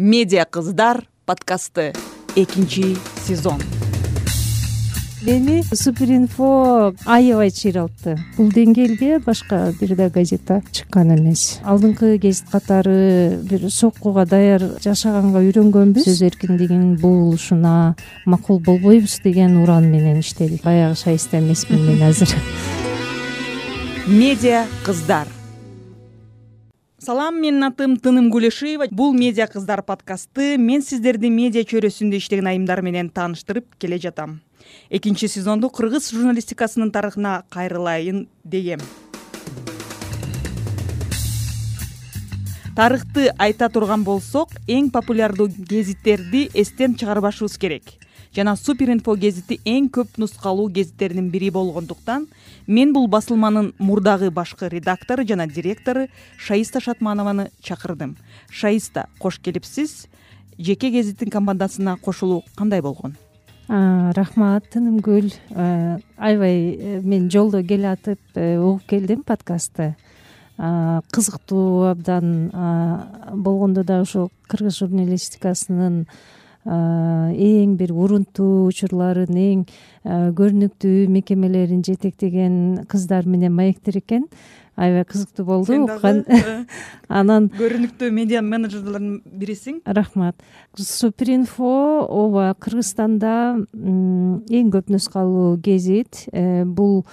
медиа кыздар подкасты. Экинчи сезон. Мени супер инфо аябай чыйралтты бул деңгээлге башка бир да газета чыккан эмес. Алдыңкы гезит катары бир соккуга даяр жашаганга үйрөнгөнбүз. Сөз эркиндигинин буулушуна макул болбойбуз деген уран менен иштедик. Баягы шайыста эмесмин мен азыр. Медиа кыздар салам менин атым тыным кулешиева бул медиа кыздар подкасты мен сиздерди медиа чөйрөсүндө иштеген айымдар менен тааныштырып келе жатам. Экинчи сезонду кыргыз журналистикасынын тарыхына кайрылайын дегем. Тарыхты айта турган болсок эң популярдуу гезиттерди эстен чыгарбашыбыз керек жана супер инфо гезити эң көп нускалуу гезиттердин бири болгондуктан мен бул басылманын мурдагы башкы редактору жана директору шаиста шатманованы чакырдым. Шаиста кош келипсиз. Жеке гезиттин командасына кошулуу кандай болгон? Рахмат тынымгүл. Аябай э, мен жолдо келатып э, угуп келдим подкастты. Кызыктуу абдан болгондо дагы ушул кыргыз журналистикасынын эң бир урунттуу учурларын эң көрүнүктүү мекемелерин жетектеген кыздар менен маектер экен. Аябай кызыктуу болду. Э, анан көрүнүктүү медиа менеджерлердин бирисиң. Рахмат. Супер инфо ооба кыргызстанда эң көп нускалуу гезит. Э, бул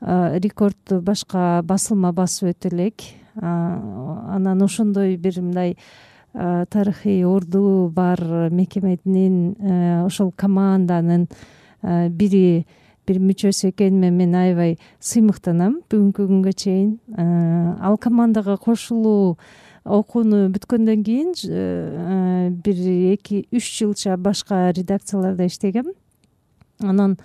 рекордду башка басылма басып өтө элек анан ошондой бир мындай тарыхый орду бар мекеменин э, ошол команданын бири бир мүчөсү экениме мен аябай сыймыктанам бүгүнкү күнгө чейин. Э, ал командага кошулуу окууну бүткөндөн кийин э, бир эки үч жылча башка редакцияларда иштегем. Анан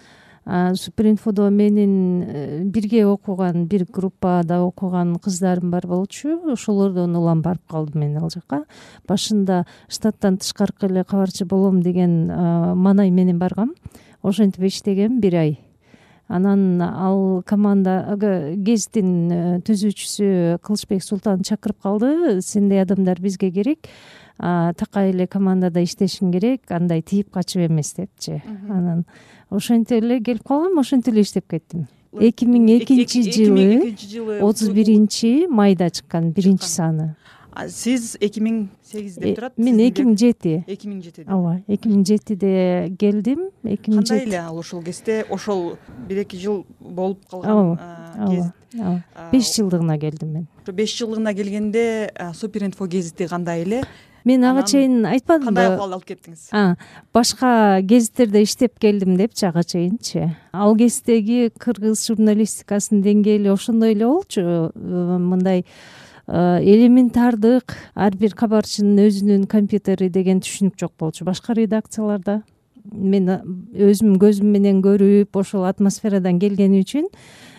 супер инфодо менин э, бирге окуган бир группада окуган кыздарым бар болчу. Ошолордон улам барып калдым мен ал жака. Башында штаттан тышкаркы эле кабарчы болом деген маанай менен баргам. Ошентип иштегем бир ай. Анан ал команда гезиттин э, түзүүчүсү кылычбек султан чакырып калды. Сендей адамдар бизге керек такай эле командада иштешиң керек андай тийип качып эмес депчи анан ошентип эле келип калгам ошентип эле иштеп кеттим. Эки миң экинчи жылы отуз биринчи майда чыккан биринчи саны. Сиз эки миң сегиз деп э, турат мен эки миң жети. Эки миң жетиде ооба эки миң жетиде келдим эки миң кандай эле ал ошол кезде ошол бир эки жыл болуп калган ооба ооба беш жылдыгына келдим мен. беш жылдыгына келгенде супер инфо гезити кандай эле мен ага чейин айтпадымбы кандай акыбалды алып кеттиңиз? Башка гезиттерде иштеп келдим депчи ага чейинчи. Ал кездеги кыргыз журналистикасынын деңгээли ошондой эле болчу. Э, мындай э, элементардык ар бир кабарчынын өзүнүн компьютери деген түшүнүк жок болчу башка редакцияларда. Мен өзүм көзүм менен көрүп ошол атмосферадан келгени үчүн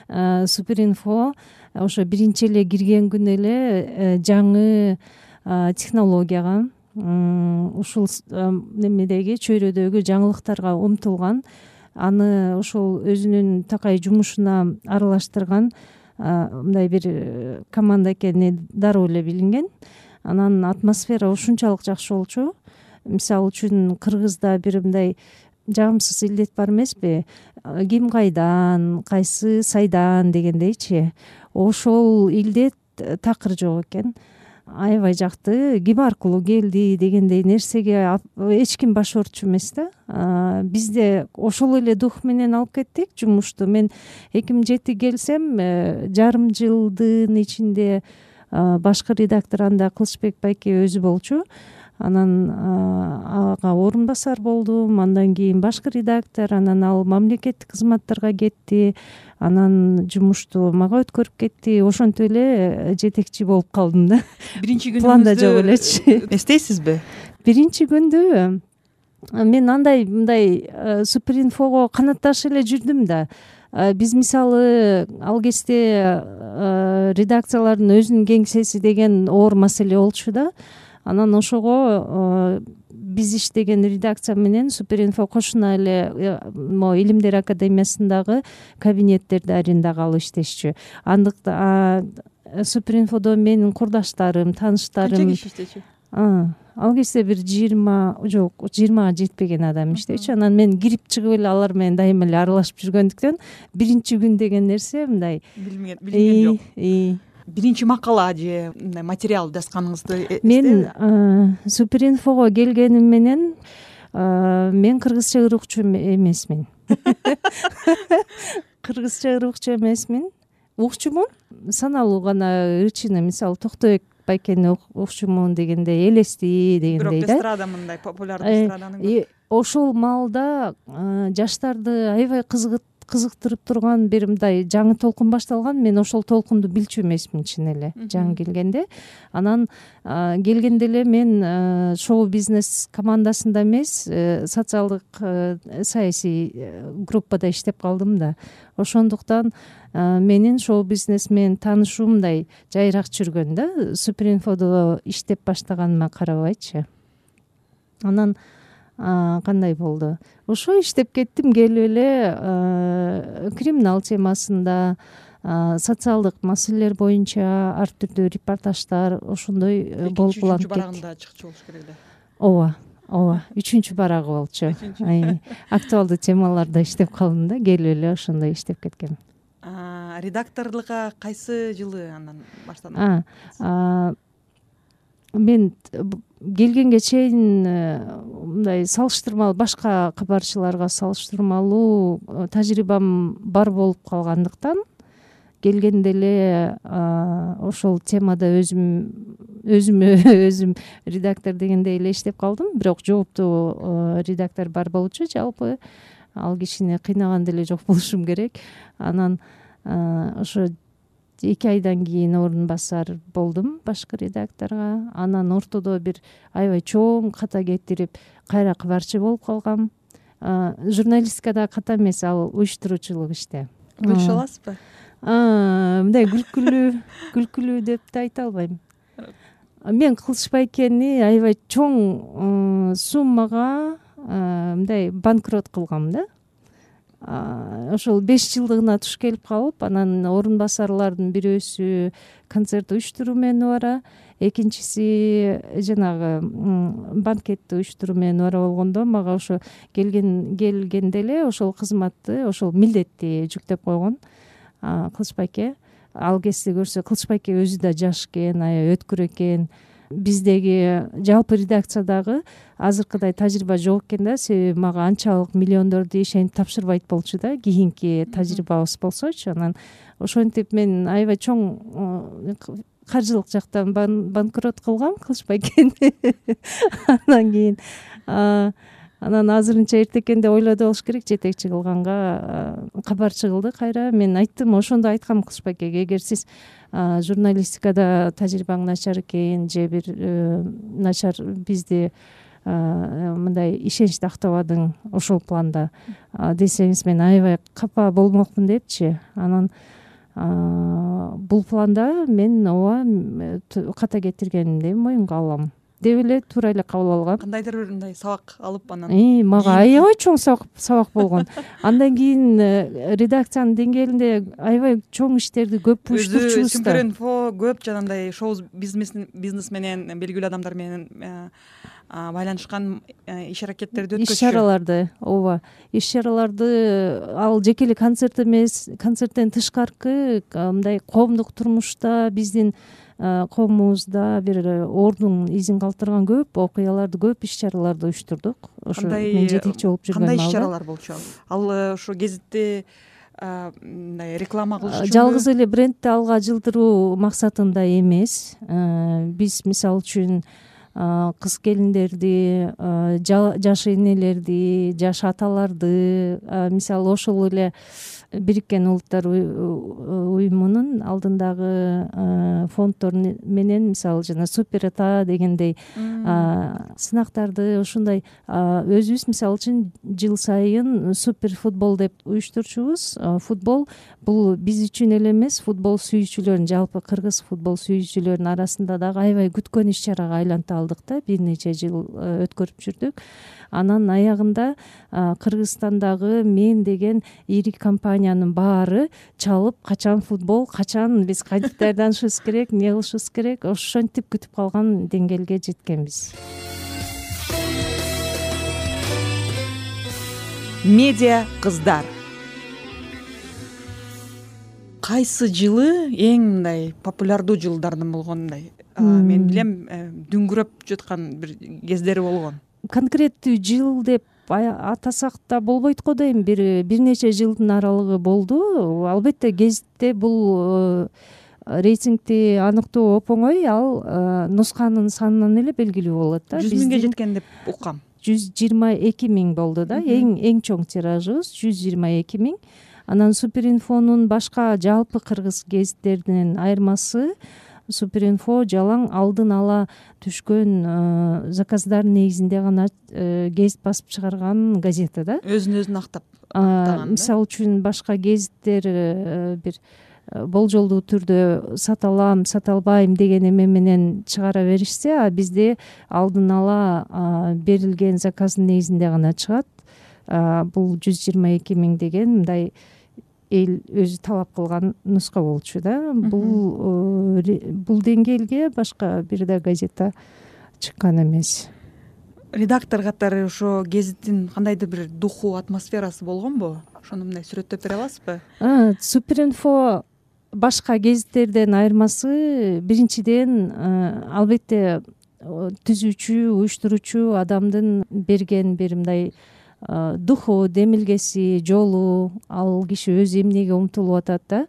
э, супер инфо ошо биринчи эле кирген күнү эле жаңы технологияга ушул немедеги чөйрөдөгү жаңылыктарга умтулган аны ошол өзүнүн такай жумушуна аралаштырган мындай бир э, команда экени дароо эле билинген. Анан атмосфера ушунчалык жакшы болчу. Мисалы үчүн кыргызда бир мындай жагымсыз илдет бар эмеспи? Ким кайдан кайсы сайдан дегендейчи. Ошол илдет такыр жок экен аябай жакты ким аркылуу келди дегендей нерсеге эч ким баш оорутчу эмес да. Бизде ошол эле дух менен алып кеттик жумушту. Мен эки миң жети келсем э, жарым жылдын ичинде башкы редактор анда кылычбек байке өзү болчу анан ага орун басар болдум. Андан кийин башкы редактор анан ал мамлекеттик кызматтарга кетти. Анан жумушту мага өткөрүп кетти. Ошентип эле э, жетекчи болуп калдым да. Биринчи күнү планда жок элечи. эстейсизби? Биринчи күндү э, мен андай мындай э, супер инфого канатташып эле жүрдүм да. Биз мисалы ал кезде редакциялардын өзүнүн кеңсеси деген оор маселе болчу да анан ошого биз иштеген редакция менен супер инфо кошуна эле э, могу илимдер академиясындагы кабинеттерди арендагалы иштешчү. Андыктан супер инфодо менин курдаштарым тааныштарым канча киши иштечү? ал кезде бир жыйырма жок жыйырмага жетпеген адам иштечү анан мен кирип чыгып эле алар менен дайыма эле аралашып жүргөндүктөн биринчи күн деген нерсе мындай. Билинген жок биринчи макала же мындай материал жазганыңызды э, мен суперинфого келгеним менен мен кыргызча ырукчу эмесмин. Кыргызча ырукчу эмесмин. Укчумун? Саналуу гана ырчыны мисалы токтобек байкени укчумун дегендей элести дегендей да? бирок эстрада мындай популярдуу э, эстраданын ошол маалда жаштарды аябай кызыктырып турган бир мындай жаңы толкун башталган мен ошол толкунду билчү эмесмин чын эле. Жаңы келгенде. Анан келгенде эле мен шоу бизнес командасында эмес э, социалдык э, саясий э, группада иштеп калдым да. Ошондуктан менин шоу бизнес менен таанышуум мындай жайыраак жүргөн да. Суперинфодо иштеп баштаганыма карабайчы анан кандай болду? Ошо иштеп кеттим келип эле криминал темасында социалдык маселелер боюнча ар түрдүү репортаждар ошондой э, болуп уланып экинчи үчүнчү барагында чыкчу болуш керек эле ооба ооба үчүнчү барагы болчу. Актуалдуу темаларда иштеп калдым да келип эле ошондой иштеп кеткем. Редакторлукка кайсы жылы анан баштадыңыз мен келгенге чейин э, мындай салыштырмалуу башка кабарчыларга салыштырмалуу э, тажрыйбам бар болуп калгандыктан келгенде эле ошол темада өзүм өзүмө өзүм редактор дегендей эле иштеп калдым. Бирок жооптуу э, редактор бар болчу жалпы ал кишини кыйнаган деле жок болушум керек. Анан ошо эки айдан кийин орун басар болдум башкы редакторго. Анан ортодо бир аябай чоң ката кетирип кайра кабарчы болуп калгам. Журналистикада ката эмес ал уюштуруучулук иште. Бөлүшө аласызбы? Мындай күлкүлүү күлкүлүү деп да айта албайм. Мен кылыч байкени аябай чоң суммага мындай банкрот кылгам да ошол беш жылдыгына туш келип калып анан орун басарлардын бирөөсү концерт уюштуруу менен убара экинчиси жанагы банкетти уюштуруу менен убара болгондо мага ошо келген келгенде эле ошол кызматты ошол милдетти жүктөп койгон кылыч байке ал кезде көрсө кылыч байке өзү да жаш экен аябай өткүр экен биздеги жалпы редакциядагы азыркыдай тажрыйба жок экен да. Себеби мага анчалык миллиондорду ишентип тапшырбайт болчу да кийинки тажрыйбабыз болсочу анан ошентип мен аябай чоң каржылык жактан банкрот кылгам кылыч байкени андан кийин анан азырынча эртекенде ойлоду болуш керек жетекчи кылганга кабарчы кылды. Кайра мен айттым ошондо айткам кылыч байкеге эгер сиз журналистикада тажрыйбаң начар экен же бир э, начар бизди мындай ишеничти актабадың ошол планда десеңиз мен аябай капа болмокмун депчи. Анан бул планда мен ооба ката кетиргенимди моюнга алам деп эле туура эле кабыл алгам кандайдыр бир мындай сабак алып анан. Мага аябай чоң сабак болгон. Андан кийин э, редакциянын деңгээлинде аябай чоң иштерди көп уюштурчубуз да суперинфо көп жанагындай шоу бизнес менен белгилүү адамдар менен э, байланышкан э, иш аракеттерди өткөзчү иш чараларды ооба. Иш чараларды ал жеке эле концерт эмес концерттен тышкаркы мындай коомдук турмушта биздин коомубузда бир э, ордун изин калтырган көп окуяларды көп иш чараларды уюштурдук. Ошо мен жетекчи болуп жүргөн кандай иш чаралар болчу? Ал э, ошо гезитти мындай реклама кылыш үчүнбү жалгыз эле брендти алга жылдыруу максатында эмес. Биз мисалы үчүн кыз келиндерди жаш энелерди жаш аталарды мисалы ошол эле бириккен улуттар уюмунун алдындагы фонддор менен мисалы жана супер ата дегендей сынактарды ушундай өзүбүз мисалы үчүн жыл сайын супер футбол деп уюштурчубуз. Футбол бул биз үчүн эле эмес футбол сүйүүчүлөрдүн жалпы кыргыз футбол сүйүүчүлөрүнүн арасында дагы аябай күткөн иш чарага айланып бир нече жыл өткөрүп жүрдүк. Анан аягында кыргызстандагы мен деген ири компаниянын баары чалып качан футбол качан биз кантип даярданышыбыз керек эмне кылышыбыз керек ошентип күтүп калган деңгээлге жеткенбиз. Медиа кыздар. Кайсы жылы эң мындай популярдуу жылдардан болгон мындай мен билем э, дүңгүрөп жаткан бир кездери болгон. Конкреттүү жыл деп атасак да болбойт го дейм. Бир бир нече жылдын аралыгы болду. Албетте гезитте бул э, рейтингди аныктоо оп оңой ал э, нусканын санынан эле белгилүү болот да. Жүз миңге жеткен деп уккам жүз жыйырма эки миң болду да. Эң эң чоң тиражыбыз жүз жыйырма эки миң. Анан супер инфонун башка жалпы кыргыз гезиттеринен айырмасы супер инфо жалаң алдын ала түшкөн э, заказдардын негизинде гана э, гезит басып чыгарган газета да. Өзүн өзү актап мисалы үчүн башка гезиттер э, бир болжолдуу түрдө сата алам сата албайм деген эме менен чыгара беришсе а бизде алдын ала берилген заказдын негизинде гана чыгат. Бул жүз жыйырма эки миң деген мындай эл өзү талап кылган нуска болчу да. Бул э, бул деңгээлге башка бир да газета чыккан эмес. Редактор катары ошо гезиттин кандайдыр бир духу атмосферасы болгонбу? Ошону мындай сүрөттөп бере аласызбы? Супер инфо башка гезиттерден айырмасы биринчиден э, албетте түзүүчү уюштуруучу адамдын берген бир мындай духу демилгеси жолу ал киши өзү эмнеге умтулуп атат да?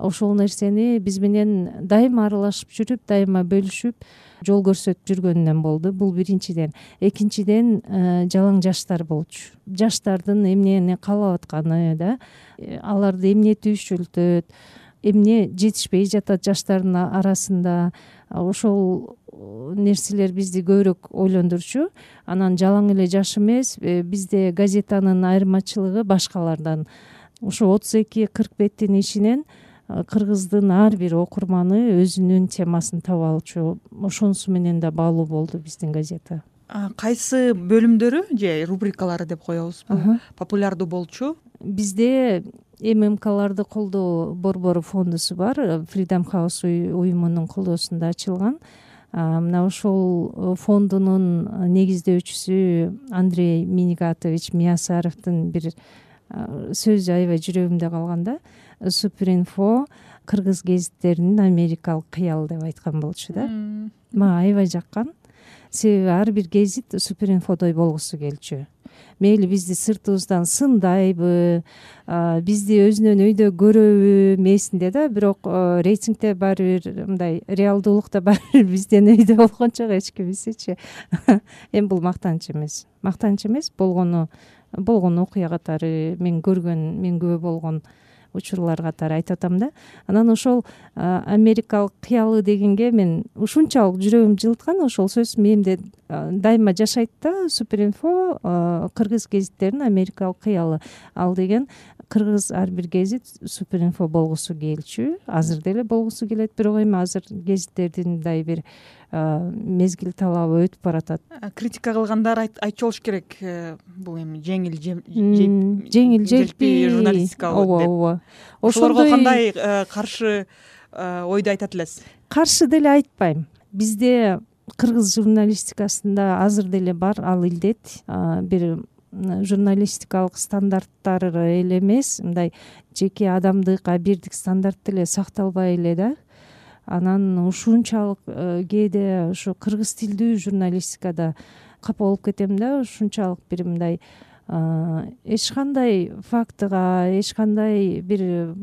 Ошол нерсени биз менен дайыма аралашып жүрүп дайыма бөлүшүп жол көрсөтүп жүргөнүнөн болду. Бул биринчиден. Экинчиден жалаң жаштар болчу. Жаштардын эмнени каалап атканы да э, аларды эмне түйшүлтөт эмне жетишпей жатат жаштардын арасында ошол нерселер бизди көбүрөөк ойлондурчу. Анан жалаң эле жаш эмес э, бизде газетанын айырмачылыгы башкалардан. Ушул отуз эки кырк беттин ичинен кыргыздын ар бир окурманы өзүнүн темасын таба алчу. Ошонусу менен да баалуу болду биздин газета кайсы бөлүмдөрү же рубрикалары деп коебузбу популярдуу болчу. Бизде ммкларды колдоо борбору фондусу бар. Фридом хаус уюмунун колдоосунда ачылган. Мына ошол э, фондунун э, негиздөөчүсү андрей минигатович миясаровдун бир сөзү аябай жүрөгүмдө калган да супер инфо кыргыз гезиттеринин америкалык кыялы деп айткан болчу да. Мага аябай жаккан себеби ар бир гезит супер инфодой болгусу келчү. Мейли бизди сыртыбыздан сындайбы бизди өзүнөн өйдө көрөбү мээсинде да бирок рейтингде баары бир мындай реалдуулукта баары бир бизден өйдө болгон жок эч кимисичи эми бул мактаныч эмес. Мактаныч эмес болгону болгон окуя катары мен көргөн мен күбө болгон учурлар катары айтып атам да анан ошол америкалык кыялы дегенге мен ушунчалык жүрөгүм жылыткан ошол сөз мээмде дайыма жашайт да супер инфо кыргыз гезиттеринин америкалык кыялы. Ал деген кыргыз ар бир гезит супер инфо болгусу келчү. Азыр деле болгусу келет бирок эми азыр гезиттердин мындай бир мезгил талабы өтүп баратат. Критика кылгандар айтчу болуш керек э, бул эми жеңил жеңил желпи журналистика ооба ооба. Ошолорго кандай э, каршы э, ойду айтат элесиз каршы деле айтпайм. Бизде кыргыз журналистикасында азыр деле бар ал илдет бир журналистикалык стандарттар эле эмес. Мындай жеке адамдык бирдик стандарт деле сакталбай эле да. Анан ушунчалык э, кээде ушу кыргыз тилдүү журналистикада капа болуп кетем да. Ушунчалык бир мындай эч кандай фактыга эч кандай бир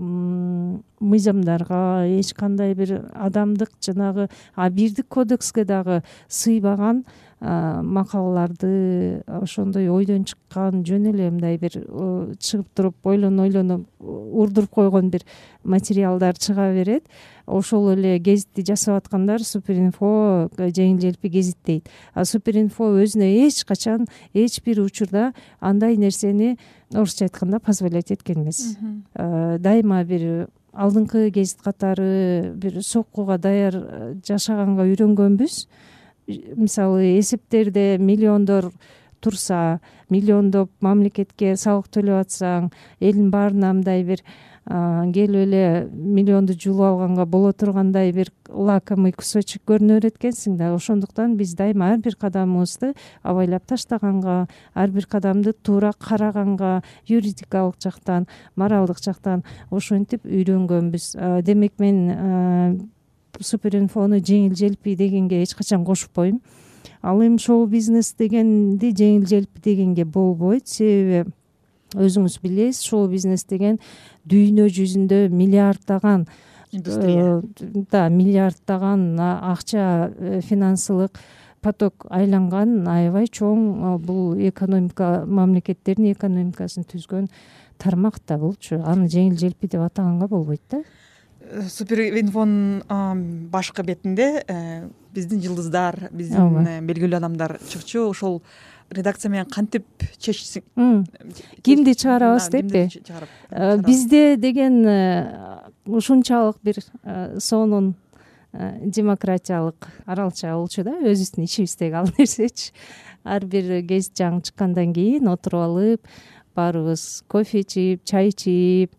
мыйзамдарга эч кандай бир адамдык жанагы бирдик кодекске дагы сыйбаган макалаларды ошондой ойдон чыккан жөн эле мындай бир чыгып туруп ойлоно ойлонуп урдуруп койгон бир материалдар чыга берет. Ошол эле гезитти жасап аткандар супер инфо жеңил желпи гезит дейт а супер инфо өзүнө эч качан эч бир учурда андай нерсени орусча айтканда позволять эткен эмес дайыма бир алдыңкы гезит катары бир соккуга даяр жашаганга үйрөнгөнбүз мисалы эсептерде миллиондор турса миллиондоп мамлекетке салык төлөп атсаң элдин баарына мындай бир келип эле миллионду жулуп алганга боло тургандай бир лакомый кусочек көрүнө берет экенсиң да. Ошондуктан биз дайыма ар бир кадамыбызды абайлап таштаганга ар бир кадамды туура караганга юридикалык жактан моралдык жактан ошентип үйрөнгөнбүз. Демек мен супер инфону жеңил желпий дегенге эч качан кошпойм ал эми шоу бизнес дегенди жеңил желпи дегенге болбойт. Себеби өзүңүз билесиз шоу бизнес деген дүйнө жүзүндө миллиарддаган индустрия. э, да миллиарддаган акча э, финансылык поток айланган аябай чоң бул экономика мамлекеттердин экономикасын түзгөн тармак да булчу аны жеңил желпи деп атаганга болбойт да супер инфонун башкы бетинде биздин жылдыздар биздин белгилүү адамдар чыкчу. Ошол редакция менен кантип чечсиң кимди чыгарабыз деппи э, бизде деген э, ушунчалык бир э, сонун демократиялык аралча болчу да өзүбүздүн ичибиздеги ал нерсечи. Ар бир гезит жаңы чыккандан кийин отуруп алып баарыбыз кофе ичип чай ичип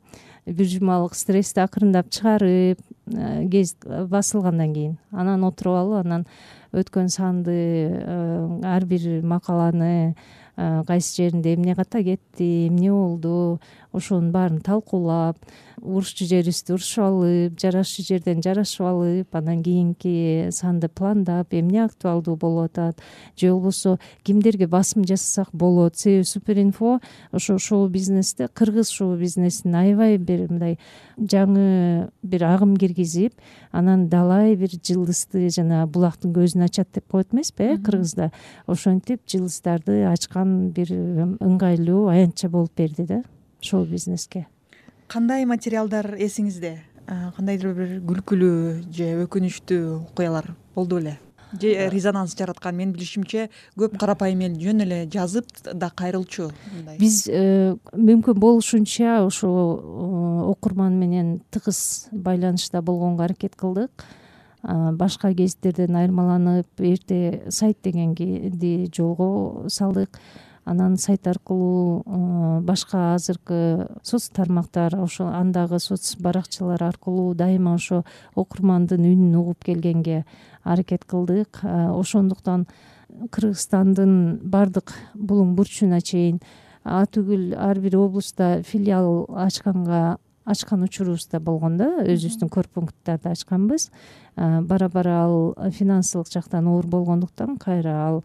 бир жумалык стрессти акырындап чыгарып гезит басылгандан кийин. Анан отуруп алып анан өткөн санды э, ар бир макаланы э, кайсы жеринде эмне ката кетти эмне болду ошонун баарын талкуулап урушчу жерибизди урушуп алып жарашчу жерден жарашып алып анан кийинки санды пландап эмне актуалдуу болуп атат же болбосо кимдерге басым жасасак болот? Себеби супер инфо ошо шоу бизнесте кыргыз шоу бизнесин аябай бир мындай жаңы бир агым киргизип анан далай бир жылдызды жана булактын көзүн ачат деп коет эмеспи э кыргызда. Ошентип жылдыздарды ачкан бир ыңгайлуу аянтча болуп берди да шоу бизнеске кандай материалдар эсиңизде? Кандайдыр бир күлкүлүү же өкүнүчтүү окуялар болду беле же резонанс жараткан. Менин билишимче көп карапайым эл жөн эле жазып да кайрылчу. Мындай. Биз э, мүмкүн болушунча ушул э, окурман менен тыгыз байланышта болгонго аракет кылдык. Башка гезиттерден айырмаланып эрте сайт дегенди жолго салдык анан сайт аркылуу э, башка азыркы соц тармактар ошо андагы соц баракчалар аркылуу дайыма ошо окурмандын үнүн угуп келгенге аракет кылдык. Э, ошондуктан кыргызстандын баардык булуң бурчуна чейин атүгүл ар бир облустта филиал ачканга ачкан учурубуз да болгон да өзүбүздүн корпункттарды ачканбыз. Э, бара бара ал финансылык жактан оор болгондуктан кайра ал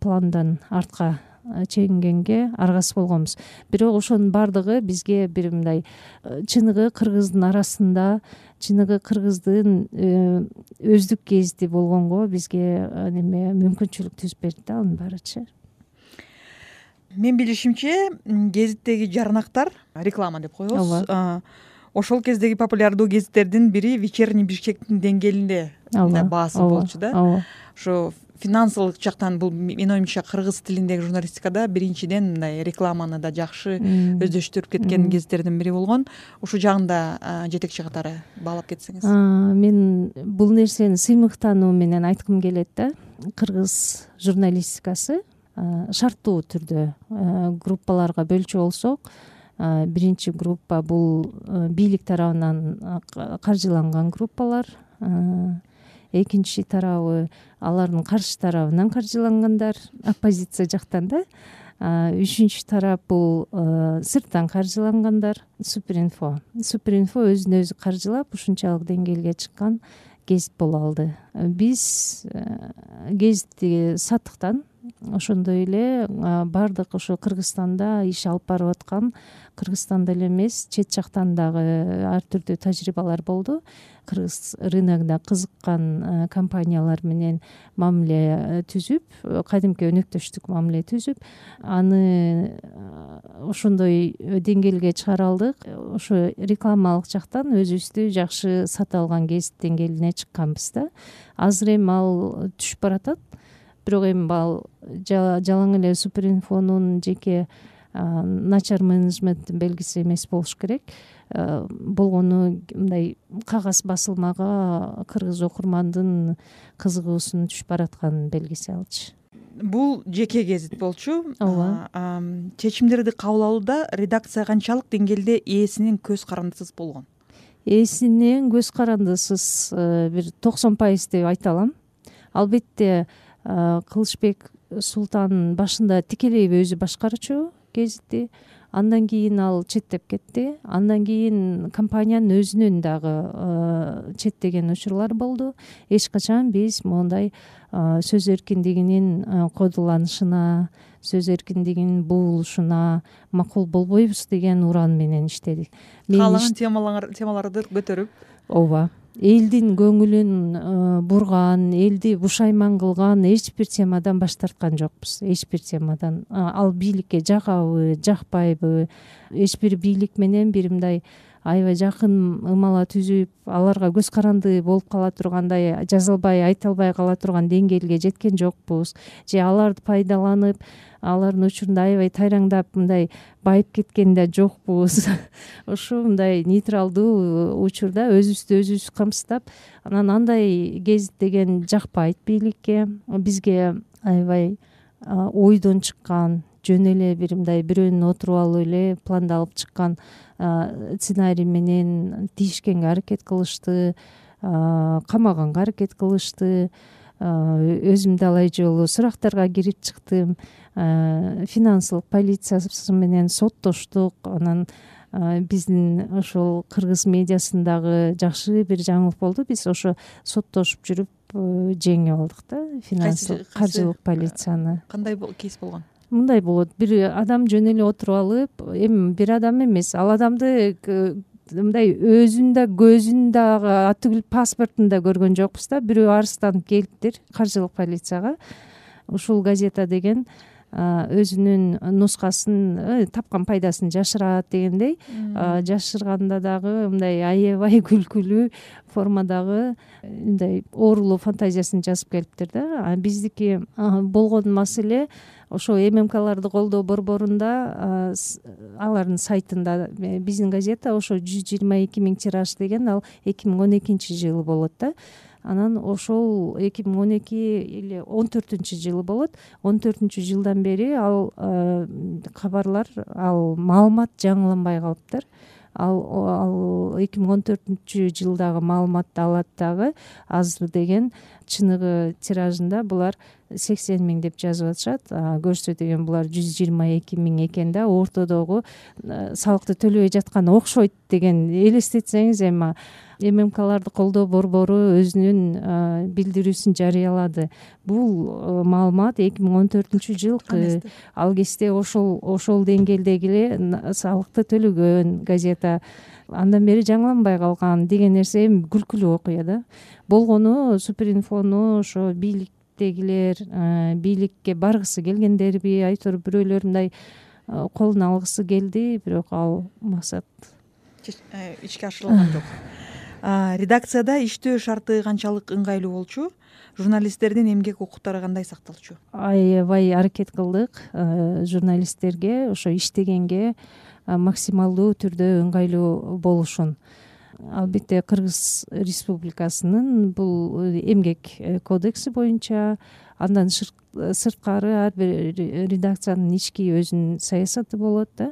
пландан артка чегингенге аргасыз болгонбуз бирок ошонун баардыгы бизге бир мындай э, чыныгы кыргыздын арасында чыныгы кыргыздын э, өздүк гезити болгонго бизге э, неме мүмкүнчүлүк түзүп берди да анын баарычы менин билишимче гезиттеги жарнактар реклама деп коебуз. Ооба. Ошол кездеги популярдуу гезиттердин бири вечерний бишкектин деңгээлинде мындай баасы болчу да. Ооба. Ошо финансылык жактан бул менин оюмча кыргыз тилиндеги журналистикада биринчиден мындай рекламаны да жакшы өздөштүрүп кеткен гезиттердин бири болгон. Ушул жагын да жетекчи катары баалап кетсеңиз. Мен бул нерсени сыймыктануу менен айткым келет да. Кыргыз журналистикасы шарттуу түрдө группаларга бөлчү болсок биринчи группа бул бийлик тарабынан каржыланган группалар экинчи тарабы алардын каршы тарабынан каржылангандар оппозиция жактан да. Үчүнчү тарап бул сырттан каржылангандар супер инфо супер инфо өзүн өзү каржылап ушунчалык деңгээлге чыккан гезит боло алды. Биз гезитти саттыктан ошондой эле баардык ошо кыргызстанда иш алып барып аткан кыргызстанда эле эмес чет жактан дагы ар түрдүү тажрыйбалар болду. Кыргыз рыногуна кызыккан компаниялар менен мамиле э, түзүп кадимки өнөктөштүк мамиле түзүп аны ошондой деңгээлге чыгара алдык. Ошо рекламалык жактан өзүбүздү жакшы сата алган гезит деңгээлине чыкканбыз да. Азыр эми ал түшүп баратат бирок эми ал жалаң эле супер инфонун жеке начар менеджменттин белгиси эмес болуш керек. Болгону мындай кагаз басылмага кыргыз окурмандын кызыгуусунун түшүп баратканын белгиси алчы. Бул жеке гезит болчу. Ооба. Чечимдерди кабыл алууда редакция канчалык деңгээлде ээсинен көз карандысыз болгон. Ээсинен көз карандысыз э, бир токсон пайыз деп айта алам. Албетте кылычбек султан башында тикелейби өзү башкарчу гезитти. Андан кийин ал четтеп кетти. Андан кийин компаниянын өзүнүн дагы э, четтеген учурлар болду. Эч качан биз моундай сөз эркиндигинин кодуланышына сөз эркиндигинин буулушуна макул болбойбуз деген уран менен иштедик. Каалаган темаларды көтөрүп. Ооба элдин көңүлүн э, бурган элди бушайман кылган эч бир темадан баш тарткан жокпуз. Эч бир темадан ал бийликке жагабы жакпайбы эч бир бийлик менен бир мындай аябай жакын ымала түзүп аларга көз каранды болуп кала тургандай жаза албай айта албай кала турган деңгээлге жеткен жокпуз. Же аларды пайдаланып алардын учурунда аябай тайраңдап мындай байып кеткен да жокпуз. Ушу мындай нейтралдуу учурда өзүбүздү өзүбүз камсыздап анан андай гезит деген жакпайт бийликке. Бизге аябай ойдон чыккан жөн эле бир мындай бирөөнүн отуруп алып эле пландалып чыккан сценарий менен тийишкенге аракет кылышты камаганга аракет кылышты өзүм талай жолу сурактарга кирип чыктым финансылык полициясы менен соттоштук. Анан биздин ошол кыргыз медиасындагы жакшы бир жаңылык болду. Биз ошо соттошуп жүрүп э, жеңип алдык да. Финансылык каржылык полицияны. кандай кейс болгон мындай болот. Бир адам жөн эле отуруп алып эми бир адам эмес. Ал адамды мындай өзүн да көзүн дагы атүгүл паспортун да көргөн жокпуз да. Бирөө арызданып келиптир каржылык полицияга. Ушул газета деген өзүнүн нускасын э, тапкан пайдасын жашырат дегендей жашырганда дагы мындай аябай күлкүлүү формадагы мындай оорулуу фантазиясын жазып келиптир да. Биздики болгон маселе ошо ммкларды колдоо борборунда алардын сайтында э, биздин газета ошо жүз жыйырма эки миң тираж деген ал эки миң он экинчи жылы болот да анан ошол эки миң он эки или он төртүнчү жылы болот. Он төртүнчү жылдан бери ал кабарлар ал маалымат жаңыланбай калыптыр. Ал ал эки миң он төртүнчү жылдагы маалыматты алат дагы азыр деген чыныгы тиражында булар сексен миң деп жазып атышат көрсө деген булар жүз жыйырма эки миң экен да. Ортодогу салыкты төлөбөй жаткан окшойт деген элестетсеңиз эми ммкларды колдоо борбору өзүнүн билдирүүсүн жарыялады. Бул маалымат эки миң он төртүнчү жылкы ал кезде ошол ошол деңгээлдеги эле салыкты төлөгөн газета андан бери жаңыланбай калган деген нерсе эми күлкүлүү окуя да болгону супер инфону ошо бийликтегилер бийликке баргысы келгендерби айтор бирөөлөр мындай колуна алгысы келди бирок ал максат. Э, ишке ашырылган жок. Редакцияда иштөө шарты канчалык ыңгайлуу болчу журналисттердин эмгек укуктары кандай сакталчу? Аябай аракет кылдык журналисттерге ошо иштегенге максималдуу түрдө ыңгайлуу болушун албетте кыргыз республикасынын бул эмгек э, кодекси боюнча андан сырткары ар бир редакциянын ички өзүнүн саясаты болот да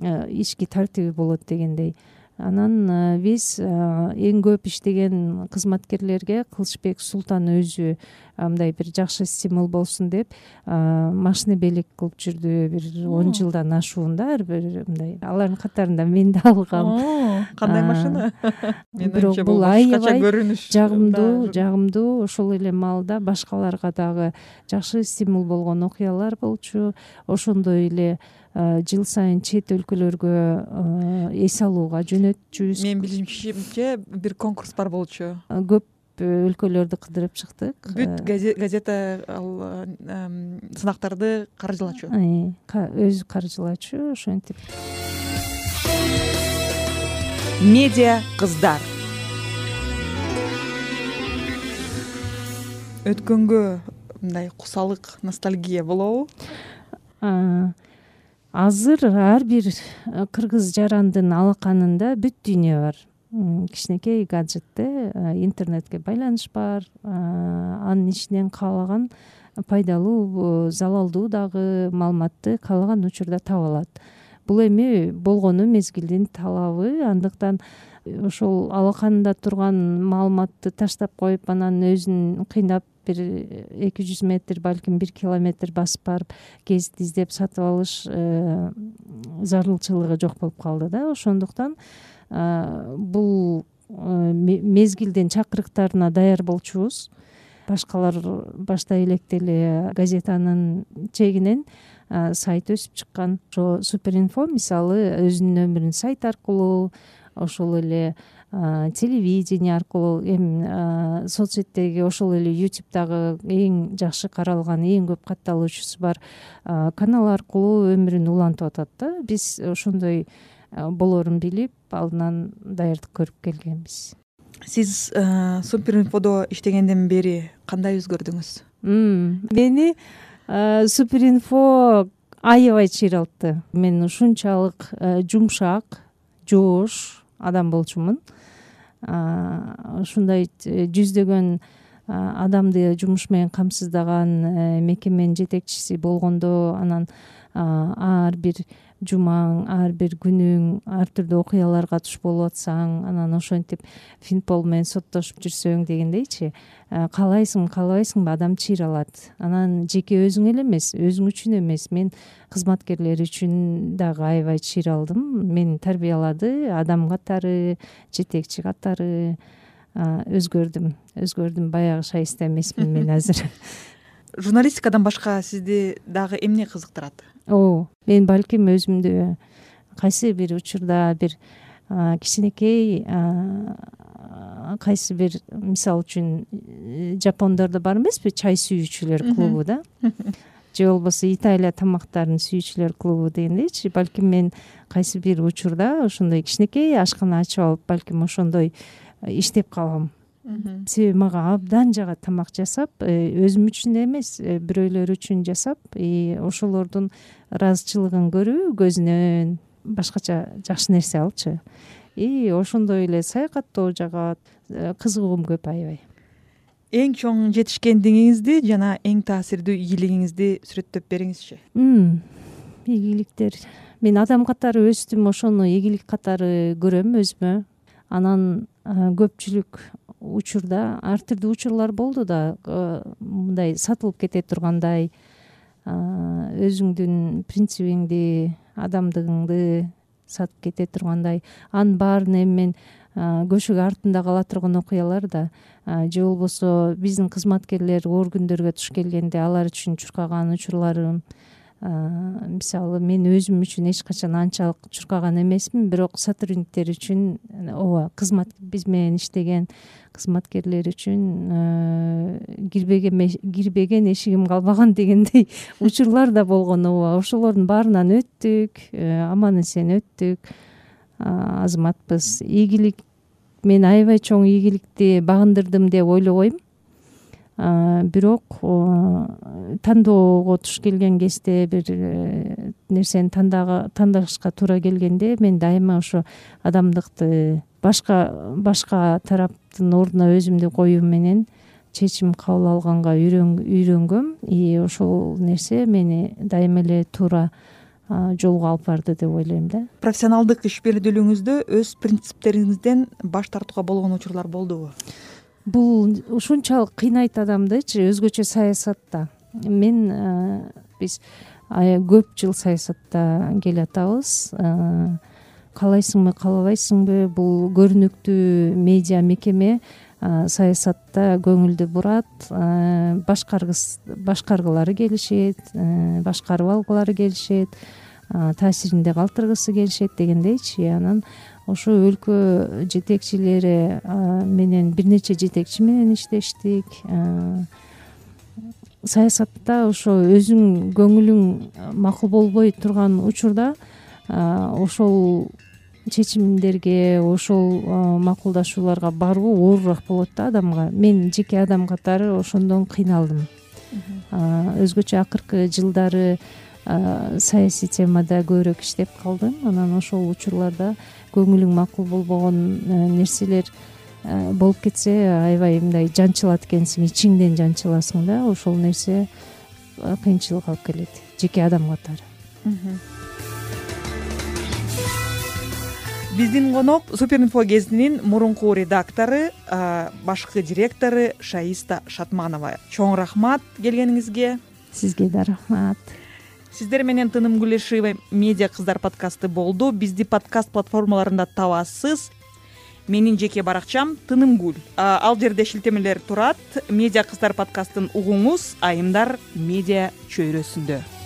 э, ички тартиби болот дегендей. Анан э, биз э, эң көп иштеген кызматкерлерге кылычбек султан өзү мындай бир жакшы стимул болсун деп машина белек кылып жүрдү бир он жылдан ашуунда ар бир мындай алардын катарында мен да алгам. Кандай машина? Бирок бул аябай көрүнүш? жагымдуу жагымдуу ошол эле маалда башкаларга дагы жакшы стимул болгон окуялар болчу. Ошондой эле жыл сайын чет өлкөлөргө эс алууга жөнөтчүбүз. Менин билишимче бир конкурс бар болчу. Көп өлкөлөрдү кыдырып чыктык? Бүт газета ал сынактарды каржылачу. Өзү каржылачу ошентип медиа кыздар. Өткөнгө мындай кусалык ностальгия болобу? Азыр ар бир кыргыз жарандын алаканында бүт дүйнө бар кичинекей гаджетте интернетке байланыш бар. Анын ичинен каалаган пайдалуу залалдуу дагы маалыматты каалаган учурда таба алат. Бул эми болгону мезгилдин талабы. Андыктан ошол алаканында турган маалыматты таштап коюп анан өзүн кыйнап бир эки жүз метр балким бир километр басып барып гезит издеп сатып алыш э, зарылчылыгы жок болуп калды да. Ошондуктан бул мезгилдин чакырыктарына даяр болчубуз. Башкалар баштай электе эле газетанын чегинен сайт өсүп чыккан. Ошо супер инфо мисалы өзүнүн нөмүрүн сайт аркылуу ошол эле телевидение аркылуу эми соц сеттеги ошол эле ютубдагы эң жакшы каралган эң көп катталуучусу бар канал аркылуу өмүрүн улантып атат да. Биз ошондой болоорун билип алдынан даярдык көрүп келгенбиз. Сиз супер инфодо иштегенден бери кандай өзгөрдүңүз? Мени супер инфо аябай чыйралтты мен ушунчалык жумшак жоош адам болчумун. Ушундай жүздөгөн адамды жумуш менен камсыздаган э, мекеменин жетекчиси болгондо анан ар бир жумаң ар бир күнүң ар түрдүү окуяларга туш болуп атсаң анан ошентип финпол менен соттошуп жүрсөң дегендейчи. Каалайсыңбы каалабайсыңбы адам чыйралат анан жеке өзүң эле эмес өзүң үчүн эмес. Мен кызматкерлер үчүн дагы аябай чыйралдым мени тарбиялады адам катары жетекчи катары өзгөрдүм өзгөрдүм баягы шайыста эмесмин мен азыр журналистикадан башка сизди дагы эмне кызыктырат? Мен балким өзүмдү кайсы бир учурда бир кичинекей кайсы бир мисалы үчүн э, жапондордо бар эмеспи? Чай сүйүүчүлөр клубу да? Же болбосо италия тамактарын сүйүүчүлөр клубу дегендейчи балким мен кайсы бир учурда ошондой кичинекей ашкана ачып алып балким ошондой э, иштеп калам себеби мага абдан жагат тамак жасап э, өзүм үчүн эмес э, бирөөлөр үчүн жасап и ошолордун ыраазычылыгын көрүү көзүнөн башкача жакшы нерсе алчы и ошондой эле саякаттоо жагат э, кызыгуум көп аябай. Эң чоң жетишкендигиңизди жана эң таасирдүү ийгилигиңизди сүрөттөп бериңизчи ийгиликтер. Мен адам катары өстүм ошону ийгилик катары көрөм өзүмө. Анан көпчүлүк учурда ар түрдүү учурлар болду да э, мындай сатылып кете тургандай өзүңдүн принцибиңди адамдыгыңды сатып кете тургандай анын баарын эми мен көшөгө артында кала турган окуялар да же болбосо биздин кызматкерлер оор күндөргө туш келгенде алар үчүн чуркаган учурларым мисалы мен өзүм үчүн эч качан анчалык чуркаган эмесмин бирок сотрудниктер үчүн ооба кызмат биз менен иштеген кызматкерлер үчүн кирбеген эшигим калбаган дегендей учурлар да болгон ооба. Ошолордун баарынан өттүк э, аман эсен өттүк. Азаматпыз ийгилик мен аябай чоң ийгиликти багындырдым деп ойлобойм бирок тандоого туш келген кезде бир э, нерсени тандашка туура келгенде мен дайыма ошо адамдыкты башка башка тараптын ордуна өзүмдү коюу менен чечим кабыл алганга үйрөнгөм. И ошол нерсе мени дайыма эле туура жолго алып барды деп ойлойм да. Профессионалдык ишмердүүлүгүңүздө өз принциптериңизден баш тартууга болгон учурлар болдубу бул ушунчалык кыйнайт адамдычы өзгөчө саясатта. Мен э, биз көп жыл саясатта келатабыз. Э, каалайсыңбы каалабайсыңбы бул көрүнүктүү медиа мекеме э, саясатта көңүлдү бурат. Башкаргылары келишет башкарып алгылары келишет таасиринде калтыргысы келишет дегендейчи анан ошо өлкө жетекчилери менен бир нече жетекчи менен иштештик. Саясатта ошо өзүң көңүлүң макул болбой турган учурда ошол чечимдерге ошол макулдашууларга баруу оорураак болот да адамга. Мен жеке адам катары ошондон кыйналдым. Өзгөчө акыркы жылдары саясий темада көбүрөөк иштеп калдым. Анан ошол учурларда көңүлүң макул болбогон нерселер болуп кетсе аябай мындай жанчылат экенсиң ичиңден жанчыласың да ошол нерсе кыйынчылык алып келет жеке адам катары. Биздин конок супер инфо гезитинин мурунку редактору башкы директору шаиста шатманова. Чоң рахмат келгениңизге. Сизге да рахмат сиздер менен тыным гүлешова медиа кыздар подкасты болду. Бизди подкаст платформаларында табасыз. Менин жеке баракчам тынымгүл ал жерде шилтемелер турат. Медиа кыздар подкастын угуңуз айымдар медиа чөйрөсүндө